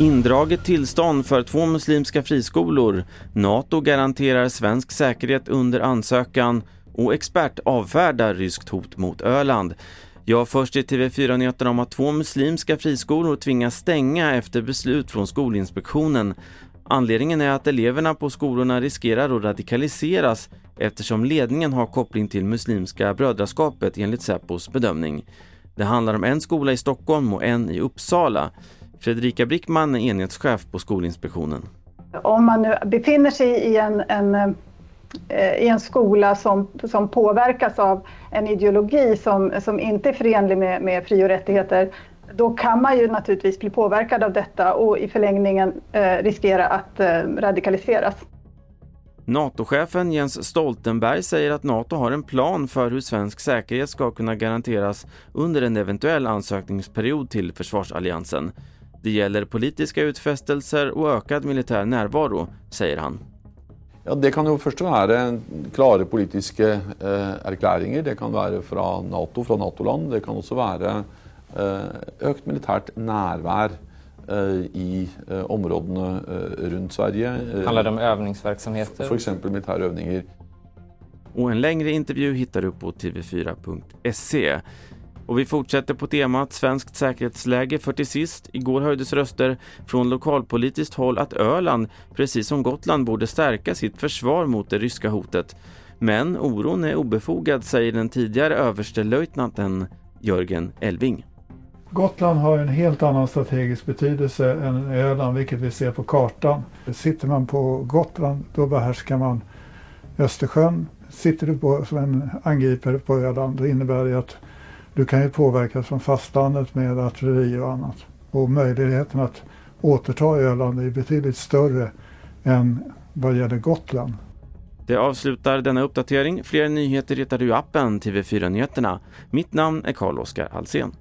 Indraget tillstånd för två muslimska friskolor. Nato garanterar svensk säkerhet under ansökan och expert avfärdar ryskt hot mot Öland. Jag först i TV4-nyheterna om att två muslimska friskolor tvingas stänga efter beslut från Skolinspektionen. Anledningen är att eleverna på skolorna riskerar att radikaliseras eftersom ledningen har koppling till Muslimska brödraskapet enligt Säpos bedömning. Det handlar om en skola i Stockholm och en i Uppsala. Fredrika Brickman är enhetschef på Skolinspektionen. Om man nu befinner sig i en, en, eh, i en skola som, som påverkas av en ideologi som, som inte är förenlig med, med fri och rättigheter, då kan man ju naturligtvis bli påverkad av detta och i förlängningen eh, riskera att eh, radikaliseras. NATO-chefen Jens Stoltenberg säger att NATO har en plan för hur svensk säkerhet ska kunna garanteras under en eventuell ansökningsperiod till försvarsalliansen. Det gäller politiska utfästelser och ökad militär närvaro, säger han. Ja, det kan ju först vara klara politiska eh, erkläringar. Det kan vara från NATO, från NATO-land. Det kan också vara eh, ökt militärt närvaro eh, i eh, områdena eh, runt Sverige. Handlar det om övningsverksamheter? För exempel militära övningar. Och en längre intervju hittar du på tv4.se. Och vi fortsätter på temat svenskt säkerhetsläge för till sist. Igår höjdes röster från lokalpolitiskt håll att Öland, precis som Gotland, borde stärka sitt försvar mot det ryska hotet. Men oron är obefogad, säger den tidigare överstelöjtnanten Jörgen Elving. Gotland har en helt annan strategisk betydelse än Öland, vilket vi ser på kartan. Sitter man på Gotland, då behärskar man Östersjön. Sitter du på, som en angripare på Öland, då innebär det att du kan ju påverkas från fastlandet med artilleri och annat. Och möjligheten att återta Öland är betydligt större än vad gäller Gotland. Det avslutar denna uppdatering. Fler nyheter hittar du i appen TV4 Nyheterna. Mitt namn är Carl-Oskar Alsen.